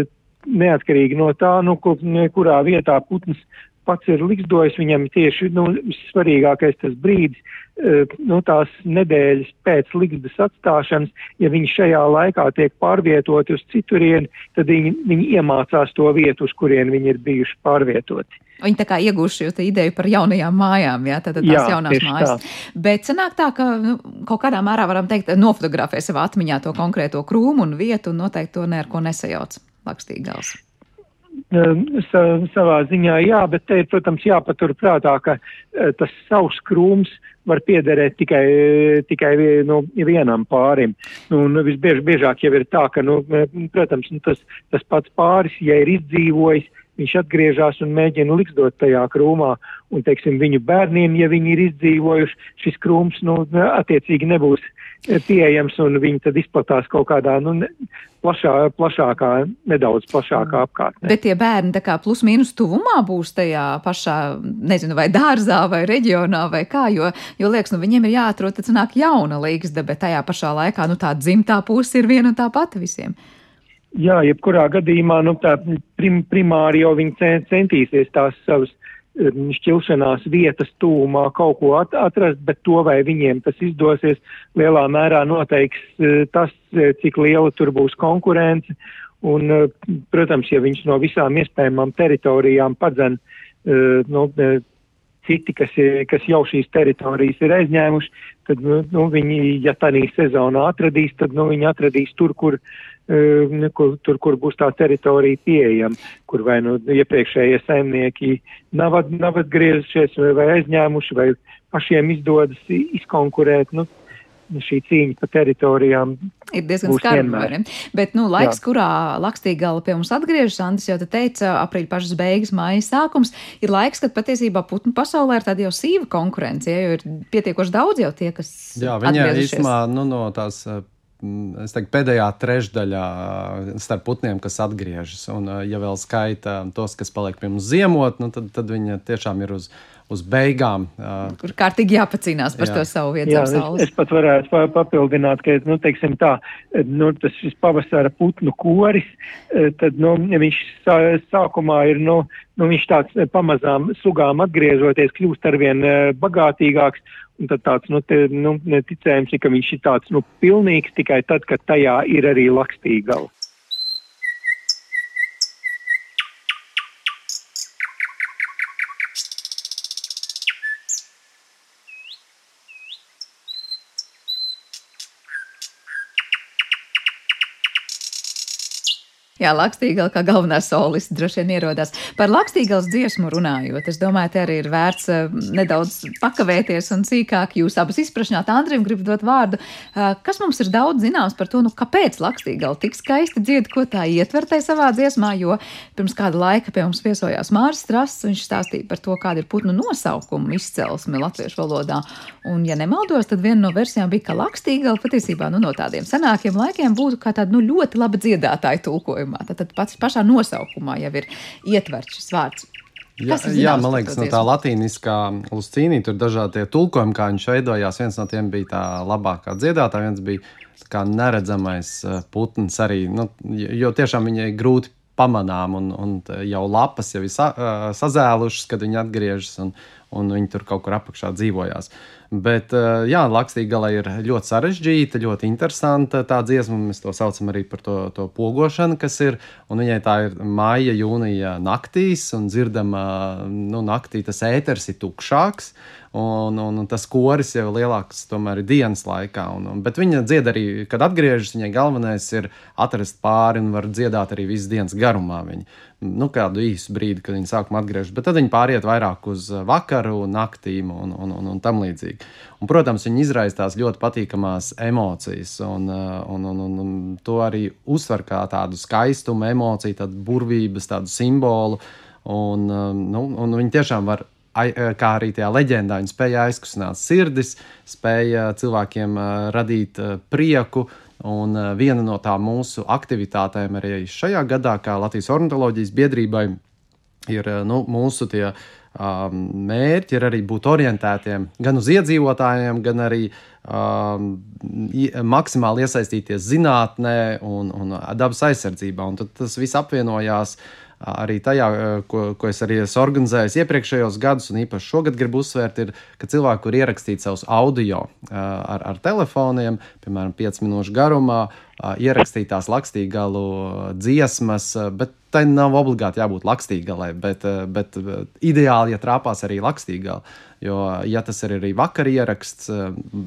neatkarīgi no tā, nu, kur, kurā vietā putns pats ir liksdojis, viņam tieši nu, svarīgākais tas brīdis, uh, nu, tās nedēļas pēc liksdas atstāšanas, ja viņi šajā laikā tiek pārvietoti uz citurieni, tad viņi, viņi iemācās to vietu, uz kurien viņi ir bijuši pārvietoti. Viņi tā kā iegūši šo ideju par jaunajām mājām, jā, tātad tās Jā, jaunās mājas. tā. Bet sanāk tā, ka nu, kaut kādā mērā varam teikt, nofotografē savā atmiņā to konkrēto krūmu un vietu un noteikti to ne ar ko nesajauc. Lakstīgals. Um, Sa, savā ziņā jā, bet te ir, protams, jāpatur prātā, ka eh, tas savs krūms var piederēt tikai, tikai nu, vienam pārim. Nu, un visbiežāk jau ir tā, ka, nu, protams, nu, tas, tas pats pāris, ja ir izdzīvojis, viņš atgriežas un mēģina liksdot tajā krūmā, un, teiksim, viņu bērniem, ja viņi ir izdzīvojuši, šis krūms, nu, attiecīgi nebūs pieejams, un viņi tad izplatās kaut kādā, nu, ne- plašā, plašākā, nedaudz plašākā apkārtnē. Bet tie bērni tā kā plus mīnus tuvumā būs tajā pašā, nezinu, vai dārzā, vai reģionā, vai kā, jo, jo liekas, nu viņiem ir jāatrod, tad sanāk jauna līgsta, bet tajā pašā laikā, nu tā dzimtā puse ir viena un tā pati visiem. Jā, jebkurā gadījumā, nu, prim, primāri jau viņi cen- centīsies tās savas um, šķilšanās vietas tūmā kaut ko at, atrast, bet to, vai viņiem tas izdosies, lielā mērā noteiks uh, tas, uh, cik liela tur būs konkurence. Un, uh, protams, ja viņš no visām iespējamām teritorijām padzen, nu, citi, kas, kas jau šīs teritorijas ir aizņēmuši, tad nu, nu, viņi, ja tādā sezonā atradīs, tad nu, viņi atradīs tur, kur, eh, kur, tur, kur būs tā teritorija pieejama, kur vai nu iepriekšējie saimnieki nav, nav atgriezušies vai, vai aizņēmuši, vai pašiem izdodas i- izkonkurēt. Nu, šī cīņa par teritorijām Ir diezgan ne? Bet, nu, laiks, Jā. kurā Lakstīgala pie mums atgriežas, Andris jau te teica, aprīļa pašas beigas, māja sākums, ir laiks, kad patiesībā putnu pasaulē ir tāda jau sīva konkurence, jo ir pietiekoši daudz jau tie, kas Jā, atgriezušies. īstenībā nu, no tās. Es teiktu, pēdējā trešdaļā starp putniem, kas atgriežas. Un, eh, ja vēl skaita tos, kas paliek pie mums ziemot, nu, tad, tad viņa tiešām ir uz, uz beigām. eh, kur kārtīgi jāpacīnās par Jā. to savu vietu Jā, es, es pat varētu pa- papildināt, ka nu, teiksim, tā, nu, tas pavasara putnu koris, eh, tad nu, viņš sā, sākumā ir nu, nu, viņš tāds eh, pamazām sugām atgriežoties, kļūst arvien eh, bagātīgāks. Un tad tāds nu, te, nu, ticējums ir, ka viņš ir tāds nu, pilnīgs tikai tad, kad tajā ir arī lakstīgala. Jā, Lakstīgala kā galvenā soliste droši vien ierodās. Par Lakstīgals dziesmu runājot, es domāju, te arī ir vērts uh, nedaudz pakavēties un sīkāk jūs abas izprašņāt. Andrim gribu dot vārdu. Uh, kas mums ir daudz zināms par to, nu, kāpēc Lakstīgala tik skaisti dzied, ko tā ietver tai savā dziesmā, jo pirms kāda laika pie mums viesojās Māris Strasts, viņš stāstīja par to, kāda ir putnu nosaukuma izcelsme latviešu valodā. Un, ja nemaldos, tad viena no versijām bija, ka Lakstīgala patiesībā nu, no tādiem senākiem laikiem būtu kā tāda nu, ļoti laba dziedātāja tulkojumā. Tad, tad pats pašā nosaukumā jau ir ietverts šis vārds. Jā, jā, man liekas, no tā latīniskā lucīnī tur dažādi tulkojumi, kā viņš veidojās. Viens no tiem bija tā labākā dziedātāja, viens bija kā neredzamais eh, putns arī. Nu, jo tiešām viņai grūti pamanām, un, un jau lapas jau ir sa, eh, sazēlušas, kad viņi atgriežas, un, un viņi tur kaut kur apakšā dzīvojās. Bet, eh, jā, Lakstīgala ir ļoti sarežģīta, ļoti interesanta tā dziesma. Mēs to saucam arī par to, to pogošanu, kas ir. Un viņai tā ir māja, jūnija naktīs, un dzirdama, nu, naktī tas ēters ir tukšāks. Un, un, un tas koris jau lielāks tomēr ir dienas laikā. Un, un, bet viņa dzied arī, kad atgriežas, viņai galvenais ir atrast pāri un var dziedāt arī visas dienas garumā. Viņa. Nu, kādu īsu brīdi, kad viņa sākumā atgriežas, bet tad viņa pāriet vairāk uz vakaru, naktīm un, un, un, un tam līdzīgi. Un, protams, viņa izraisa tās ļoti patīkamās emocijas, un, uh, un, un, un, un to arī uztver kā tādu skaistumu, emociju, tādu burvības, tādu simbolu. Un, um, nu, un viņi tiešām var kā arī tajā leģendā, viņi spēja aizkustināt sirdis, spēja cilvēkiem radīt prieku. Un uh, viena no tām mūsu aktivitātēm arī šajā gadā, kā Latvijas ornitholoģijas biedrībai, ir uh, nu, mūsu tie um, mērķi, ir arī būt orientētiem gan uz iedzīvotājiem, gan arī um, maksimāli iesaistīties zinātnē un, un dabas aizsardzībā. Un tas viss apvienojās arī tajā, ko, ko es arī esmu organizējis iepriekšējos gados, un īpaši šogad gribu uzsvērt, ir, ka cilvēki, kur ierakstīt savus audio ar, ar telefoniem, piemēram, 5 minūšu garumā, ierakstīt tās lakstīgalu dziesmas, bet tai nav obligāti jābūt lakstīgalai, bet, bet ideāli, ja trāpās arī lakstīgala. Jo, ja tas ir arī vakar ieraksts,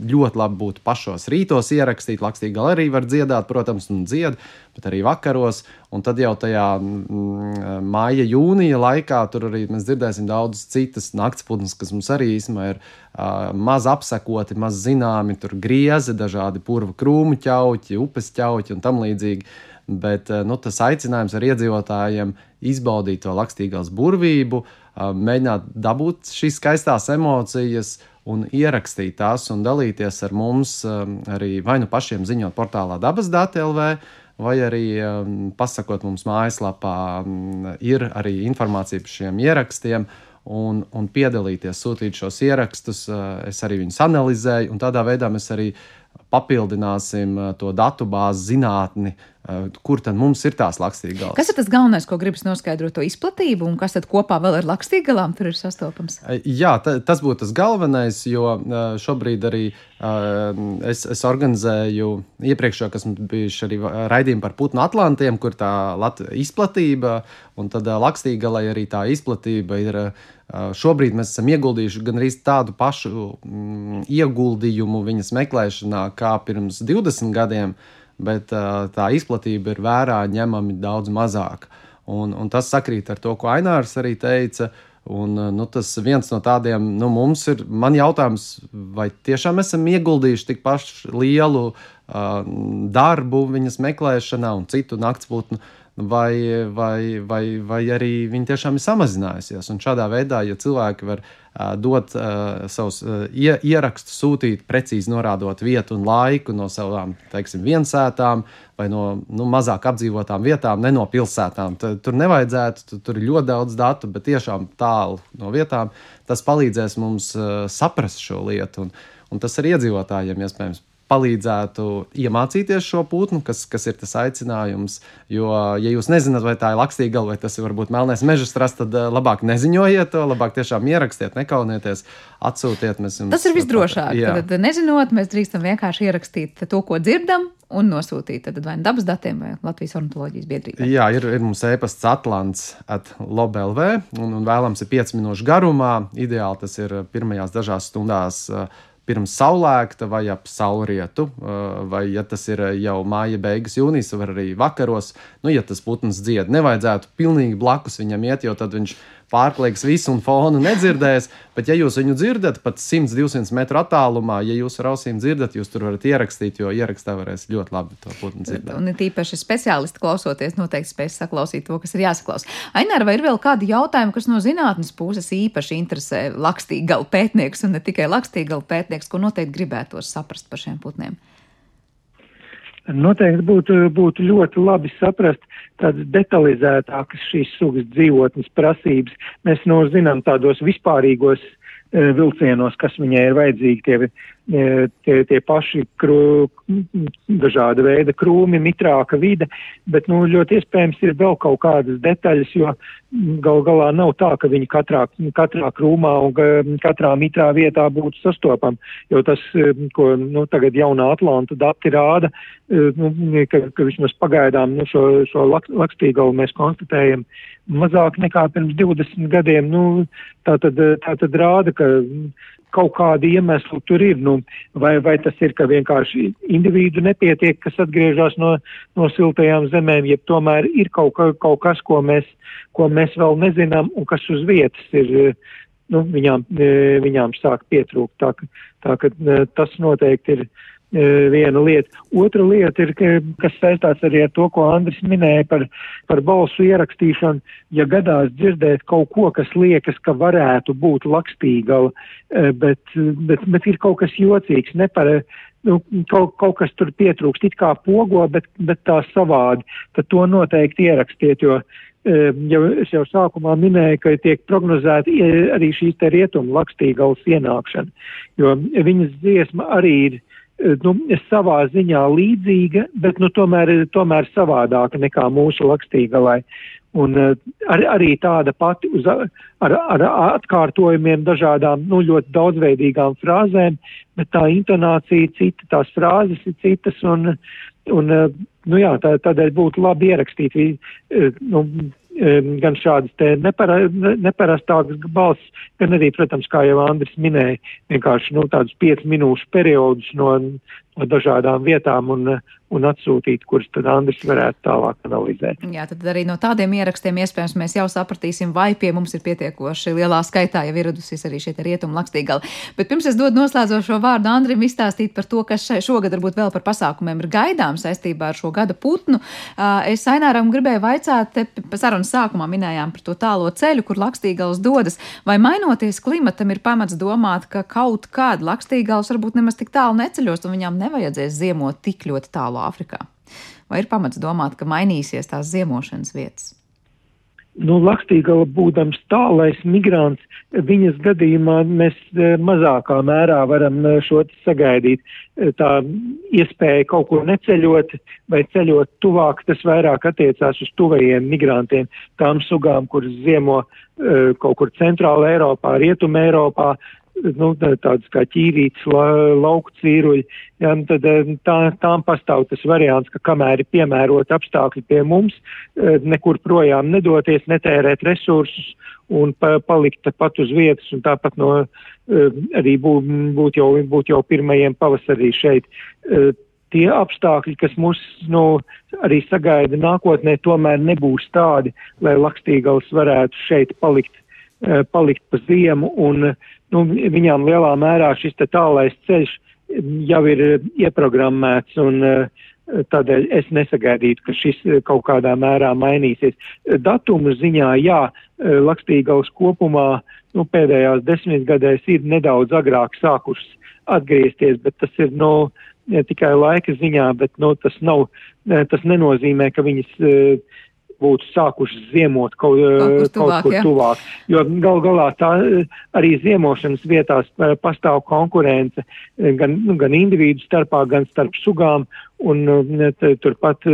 ļoti labi būtu pašos rītos ierakstīt. Lakstīgala arī var dziedāt, protams, un dzied, bet arī vakaros. Un tad jau tajā mm, māja, jūnija laikā tur arī mēs dzirdēsim daudz citas naktsputnas, kas mums arī īstenībā ir uh, maz apsekoti, maz zināmi. Tur griezi, dažādi purva krūmu ķauķi, upes ķauķi un tam līdzīgi. Bet nu, tas aicinājums ar iedzīvotājiem izbaudīt to lakstīgās burvību, uh, mēģināt dabūt šīs skaistās emocijas un ierakstīt tās un dalīties ar mums arī vai nu pašiem ziņot portālā dabas dati LV. Vai arī pasakot mums mājaslapā, um, ir arī informācija par šiem ierakstiem, un, un piedalīties, sūtīt šos ierakstus. Uh, es arī viņus analizēju, un tādā veidā mēs arī papildināsim to datu bāzi zinātni, Eh, kur tad mums ir tās lakstīgās? Kas ir tas galvenais, ko gribas noskaidrot, to izplatību, un kas tad kopā vēl ar lakstīgalām tur ir sastopams? Eh, jā, ta, tas būtu tas galvenais, jo eh, šobrīd arī es, es organizēju iepriekšējo, kas bijuši arī raidījumi par putnu atlantiem, kur tā izplatība, un tad lakstīgalai arī tā izplatība ir. Šobrīd mēs esam ieguldījuši gandrīz tādu pašu mm, ieguldījumu viņas meklēšanā kā pirms 20 gadiem. Uh, bet uh, tā izplatība ir vērā ņemami daudz mazāka. Un, un tas sakrīt ar to, ko Ainārs arī teica. Un, nu, tas viens no tādiem, nu, mums ir, jautājums, vai tiešām esam ieguldījuši tik pašu lielu uh, darbu viņas meklēšanā un citu naktspūtnu vai, vai, vai, vai arī viņi tiešām ir samazinājusies. Un šādā veidā, ja cilvēki var dot uh, savus uh, ierakstus, sūtīt precīzi norādot vietu un laiku no savām, teiksim, viensētām vai no nu, mazāk apdzīvotām vietām, ne no pilsētām, tad tur nevajadzētu, tur, tur ir ļoti daudz datu, bet tiešām tālu no vietām, tas palīdzēs mums uh, saprast šo lietu. Un, un tas ir iedzīvotājiem iespējams palīdzētu iemācīties šo putnu, kas, kas ir tas aicinājums. Jo, ja jūs nezināt, vai tā ir lakstīgala vai tas ir varbūt melnais meža strasts, tad uh, labāk neziņojiet to, labāk tiešām ierakstiet, nekaunieties, atsūtiet. Jums, tas ir visdrošāk. Tad, nezinot, mēs drīkstam vienkārši ierakstīt to, ko dzirdam. Un nosūtīt tad vai nu dabas datiem, vai Latvijas ornitholoģijas biedrībai. Jā, ir, ir mums e-pasts Atlants at LobLV, un, un vēlams ir 5 minūšu garumā. Ideāli tas ir pirmajās dažās stundās uh, pirms saulēkta vai ap saulrietu, vai, ja tas ir jau māja beigas, jūnijas, var arī vakaros. Nu, ja tas putns dzied, nevajadzētu pilnīgi blakus viņam iet, jo tad viņš pārkliegs visu un fonu nedzirdēs. Bet, ja jūs viņu dzirdat pat 100-200 metru attālumā, ja jūs ar ausīm dzirdat, jūs tur varat ierakstīt, jo ierakstā varēs ļoti labi to putnu dzirdēt. Un it īpaši speciālisti klausoties, noteikti spēs saklausīt to, kas ir jāsaklaus. Aināra, vai ir vēl kādi jautājumi, kas no zinātnes puses īpaši interesē lakstīgalu pētnieks un ne tikai lakstīgalu pētnieks, ko noteikti gribētos saprast par šiem putniem? Noteikti būtu, būtu ļoti labi saprast tādas detalizētākas šīs sugas dzīvotnes prasības. Mēs no zinām tādos vispārīgos uh, vilcienos, kas viņai ir vajadzīgi, tie, tie, tie paši krū, dažāda veida krūmi, mitrāka vide, bet nu, ļoti iespējams ir vēl kaut kādas detaļas, jo gal galā nav tā, ka viņi katrā, katrā krūmā un katrā mitrā vietā būtu sastopami, jo tas, ko nu, tagad jaunā Atlanta dati rāda, nu, ka, ka vismaz pagaidām nu, šo, šo lak, lakstīgalu mēs konstatējam mazāk nekā pirms 20 gadiem. Nu, tā, tad, tā tad rāda, ka kaut kādi iemesli tur ir. Nu, vai, vai tas ir, ka vienkārši individu nepietiek, kas atgriežas no, no siltajām zemēm, jeb tomēr ir kaut, ka, kaut kas, ko mēs, ko mēs vēl nezinām un kas uz vietas ir. Nu, viņām, viņām sāk pietrūkt. Tā, tā ka tas noteikti ir E, viena lieta. Otra lieta ir, kas saistās arī ar to, ko Andris minēja par, par balsu ierakstīšanu. Ja gadās dzirdēt kaut ko, kas liekas, ka varētu būt lakstīgala, e, bet, bet, bet ir kaut kas jocīgs, nepar, nu, kaut, kaut kas tur pietrūkst, it kā pogo, bet, bet tā savādi, tad to noteikti ierakstiet, jo e, jau, es jau sākumā minēju, ka tiek prognozēta arī šīs te rietumu lakstīgals ienākšana, jo viņas dziesma arī ir nu, savā ziņā līdzīga, bet nu, tomēr, tomēr savādāka nekā mūsu lakstīgalai. Un ar, arī tāda pati uz, ar, ar atkārtojumiem dažādām, nu, ļoti daudzveidīgām frāzēm, bet tā intonācija cita, tās frāzes ir citas, un, un nu jā, tā, tādēļ būtu labi ierakstīt, nu, gan šādas te nepara, neparastākas balss, gan arī, protams, kā jau Andris minēja, vienkārši, nu, tādus 5 minūšu periodus no, no dažādām vietām un, un atsūtīt, kurus tad Andris varētu tālāk analizēt. Jā, tad arī no tādiem ierakstiem iespējams mēs jau sapratīsim, vai pie mums ir pietiekoši lielā skaitā jau ieradusies arī šie rietumu lakstīgali. Bet pirms es dodu noslēdzošo vārdu Andrim izstāstīt par to, kas šogad varbūt vēl par pasākumiem ir gaidām saistībā ar šo gada putnu. Es Aināram gribēju vaicāt, sarunas sākumā minējām par to tālo ceļu, kur lakstīgals dodas, vai mainoties klimatam ir pamats domāt, ka kaut kāda lakstīgals varbūt nemaz tik tālu neceļos un viņām nevajadzēs ziemot tik ļoti tālu Centrālā Afrikā? Vai ir pamats domāt, ka mainīsies tās ziemošanas vietas? Nu, Lakstīgala būdams tālais migrants, viņas gadījumā mēs e, mazākā mērā varam e, šo sagaidīt. E, tā iespēja kaut kur neceļot vai ceļot tuvāk, tas vairāk attiecās uz tuvajiem migrantiem, tām sugām, kuras ziemo kaut kur centrāla Eiropā, rietuma Eiropā, nu, tādas kā ķīrītas, la, lauku cīruļi, ja, nu, tad eh, tā, tām pastāv tas variants, ka kamēr ir piemērot apstākļi pie mums, eh, nekur projām nedoties, netērēt resursus un pa, palikt pat uz vietas un tāpat no eh, arī būt, būt, jau, būt jau pirmajiem pavasarī šeit. Tie apstākļi, kas mūs nu, arī sagaida nākotnē, tomēr nebūs tādi, lai lakstīgals varētu šeit palikt, palikt pa ziemu un uh, nu, viņām lielā mērā šis tālais ceļš jau ir eh, ieprogrammēts un uh, tādēļ es nesagaidītu, ka šis eh, kaut kādā mērā mainīsies. Datumu ziņā, jā, Lakstīgaus kopumā nu, pēdējās desmitgadēs ir nedaudz agrāk sākušas atgriezties, bet tas ir, nu, ne tikai laika ziņā, bet, nu, tas nav, tas nenozīmē, ka viņas uh, būtu sākušas ziemot kaut, kaut, kur tuvāk, kaut kur ja? tuvāk. Jo gal galā tā arī ziemošanas vietās pastāv konkurence gan, nu, gan individu starpā, gan starp sugām. Un turpat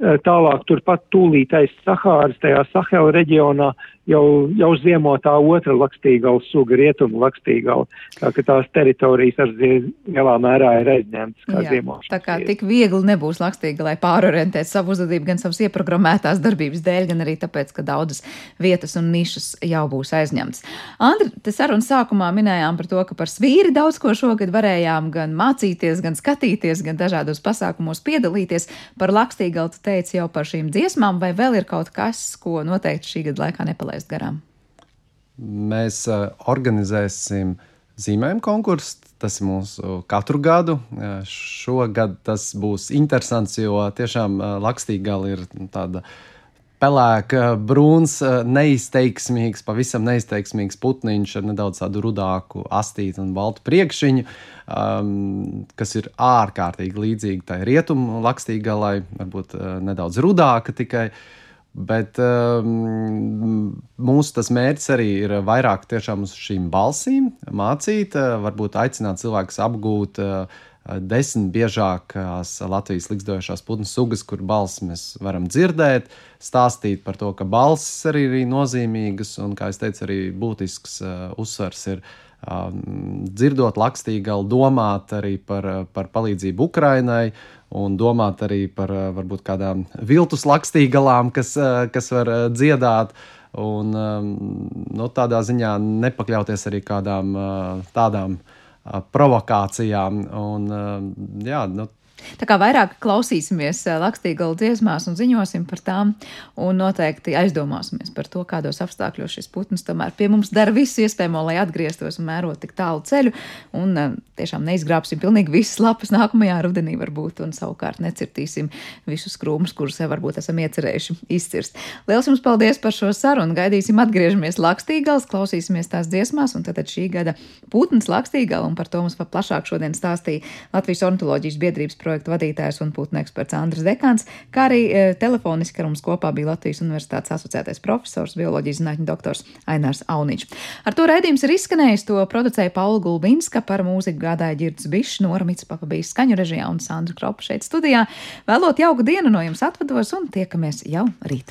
tālāk, turpat tūlīt aiz Sahāras, tajā Sahela reģionā jau, jau ziemo tā otra lakstīgala suga, rietumu lakstīgala. Tā ka tās teritorijas ar lielā mērā ir aizņemtas kā ziemošanas. Tā kā tik viegli nebūs lakstīga, lai pārorientēt savu uzvedību gan savas ieprogrammētās darbības dēļ, gan arī tāpēc, ka daudzas vietas un nišas jau būs aizņemtas. Andri, te sarunas sākumā minējām par to, ka par svīri daudz ko šogad varējām gan mācīties, gan skatīties, gan dažādos pasākumos piedalīties. Par lakstīgalu tu teici jau par šīm dziesmām, vai vēl ir kaut kas, ko noteikti šī gada laikā nepalaist? palaist garām? Mēs uh, organizēsim zīmējumu konkursu. Tas ir mūsu katru gadu. Šogad tas būs interesants, jo tiešām Lakstīgala ir tāda pelēka, brūns, neizteiksmīgs, pavisam neizteiksmīgs putniņš ar nedaudz tādu rudāku astīti un baltu priekšiņu, um, kas ir ārkārtīgi līdzīga tai rietumu Lakstīgalai, varbūt uh, nedaudz rudāka tikai. Bet um, mūsu mērķis arī ir vairāk tiešām uz šīm balsīm mācīt, uh, varbūt aicināt cilvēkus apgūt uh, desmit biežākās Latvijas likstošās putnu sugas, kur balss mēs varam dzirdēt, stāstīt par to, ka balsis arī ir nozīmīgas un, kā jau teicu, arī būtisks uh, uzsvers ir um, dzirdot lakstīgalu, domāt arī par, par palīdzību Ukrainai un domāt arī par eh, varbūt kādām viltus lakstīgalām, kas, eh, kas var eh, dziedāt. Un nu, tādā ziņā nepakļauties arī kādām tādām provokācijām. Un, jā, nu, Tā kā vairāk klausīsimies eh, Lakstīgalu dziesmās un ziņosim par tām, un noteikti aizdomāsimies par to, kādos apstākļos šis putns tomēr pie mums dara visu iespējamo, lai atgrieztos un mērot tik tālu ceļu, un eh, tiešām neizgrābsim pilnīgi visas lapas nākamajā rudenī varbūt, un savukārt necirtīsim visus krūmus, kurus varbūt esam iecerējuši izcirst. Liels jums paldies par šo sarunu, gaidīsim atgriežamies Lakstīgals, klausīsimies tās dziesmās, un tad šī gada putns Lakstīgala, un par to mums pat plašāk šodien stāstīja Latvijas ornitoloģijas biedrības projekts projektu vadītājs un putnu eksperts Andris Dekāns, kā arī e, telefoniski ar mums kopā bija Latvijas Universitātes asociētais profesors, bioloģijas zinātņu doktors Ainārs Auniņš. Ar to raidījums ir izskanējis, to producēja Paula Gulbinska, par mūziku gādāja Girds Bišs, Nora Mitspapa bija skaņu režijā un Sandra Kropa šeit studijā. Vēlot jauku dienu no jums atvados un tiekamies jau rīt!